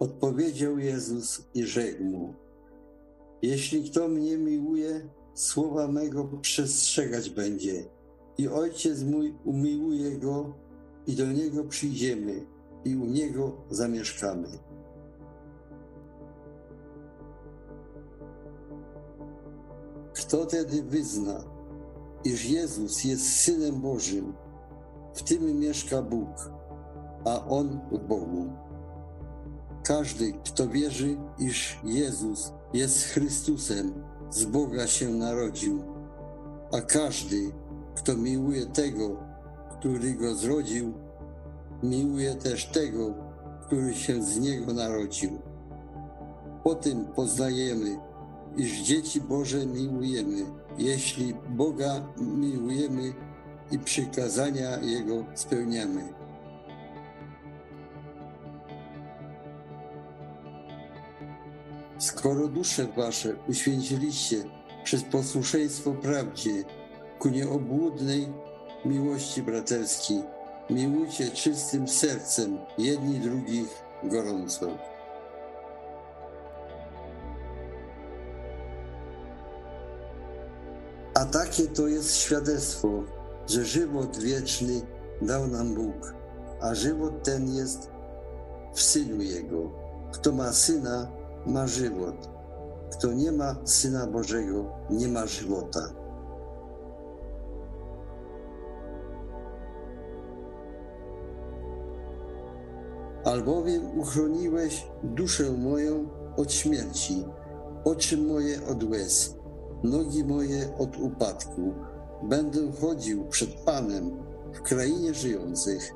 Odpowiedział Jezus i rzekł mu: Jeśli kto mnie miłuje, słowa mego przestrzegać będzie, i ojciec mój umiłuje go, i do niego przyjdziemy, i u niego zamieszkamy. Kto tedy wyzna, iż Jezus jest synem Bożym, w tym mieszka Bóg, a on w Bogu. Każdy, kto wierzy, iż Jezus jest Chrystusem, z Boga się narodził, a każdy, kto miłuje tego, który go zrodził, miłuje też tego, który się z niego narodził. Po tym poznajemy, iż dzieci Boże miłujemy, jeśli Boga miłujemy i przykazania Jego spełniamy. Skoro dusze wasze uświęciliście przez posłuszeństwo prawdzie ku nieobłudnej miłości braterskiej, miłujcie czystym sercem jedni drugich gorąco. A takie to jest świadectwo, że żywot wieczny dał nam Bóg, a żywot ten jest w Synu Jego. Kto ma Syna, ma żywot. Kto nie ma Syna Bożego, nie ma żywota. Albowiem uchroniłeś duszę moją od śmierci, oczy moje od łez, nogi moje od upadku. Będę chodził przed Panem w krainie żyjących.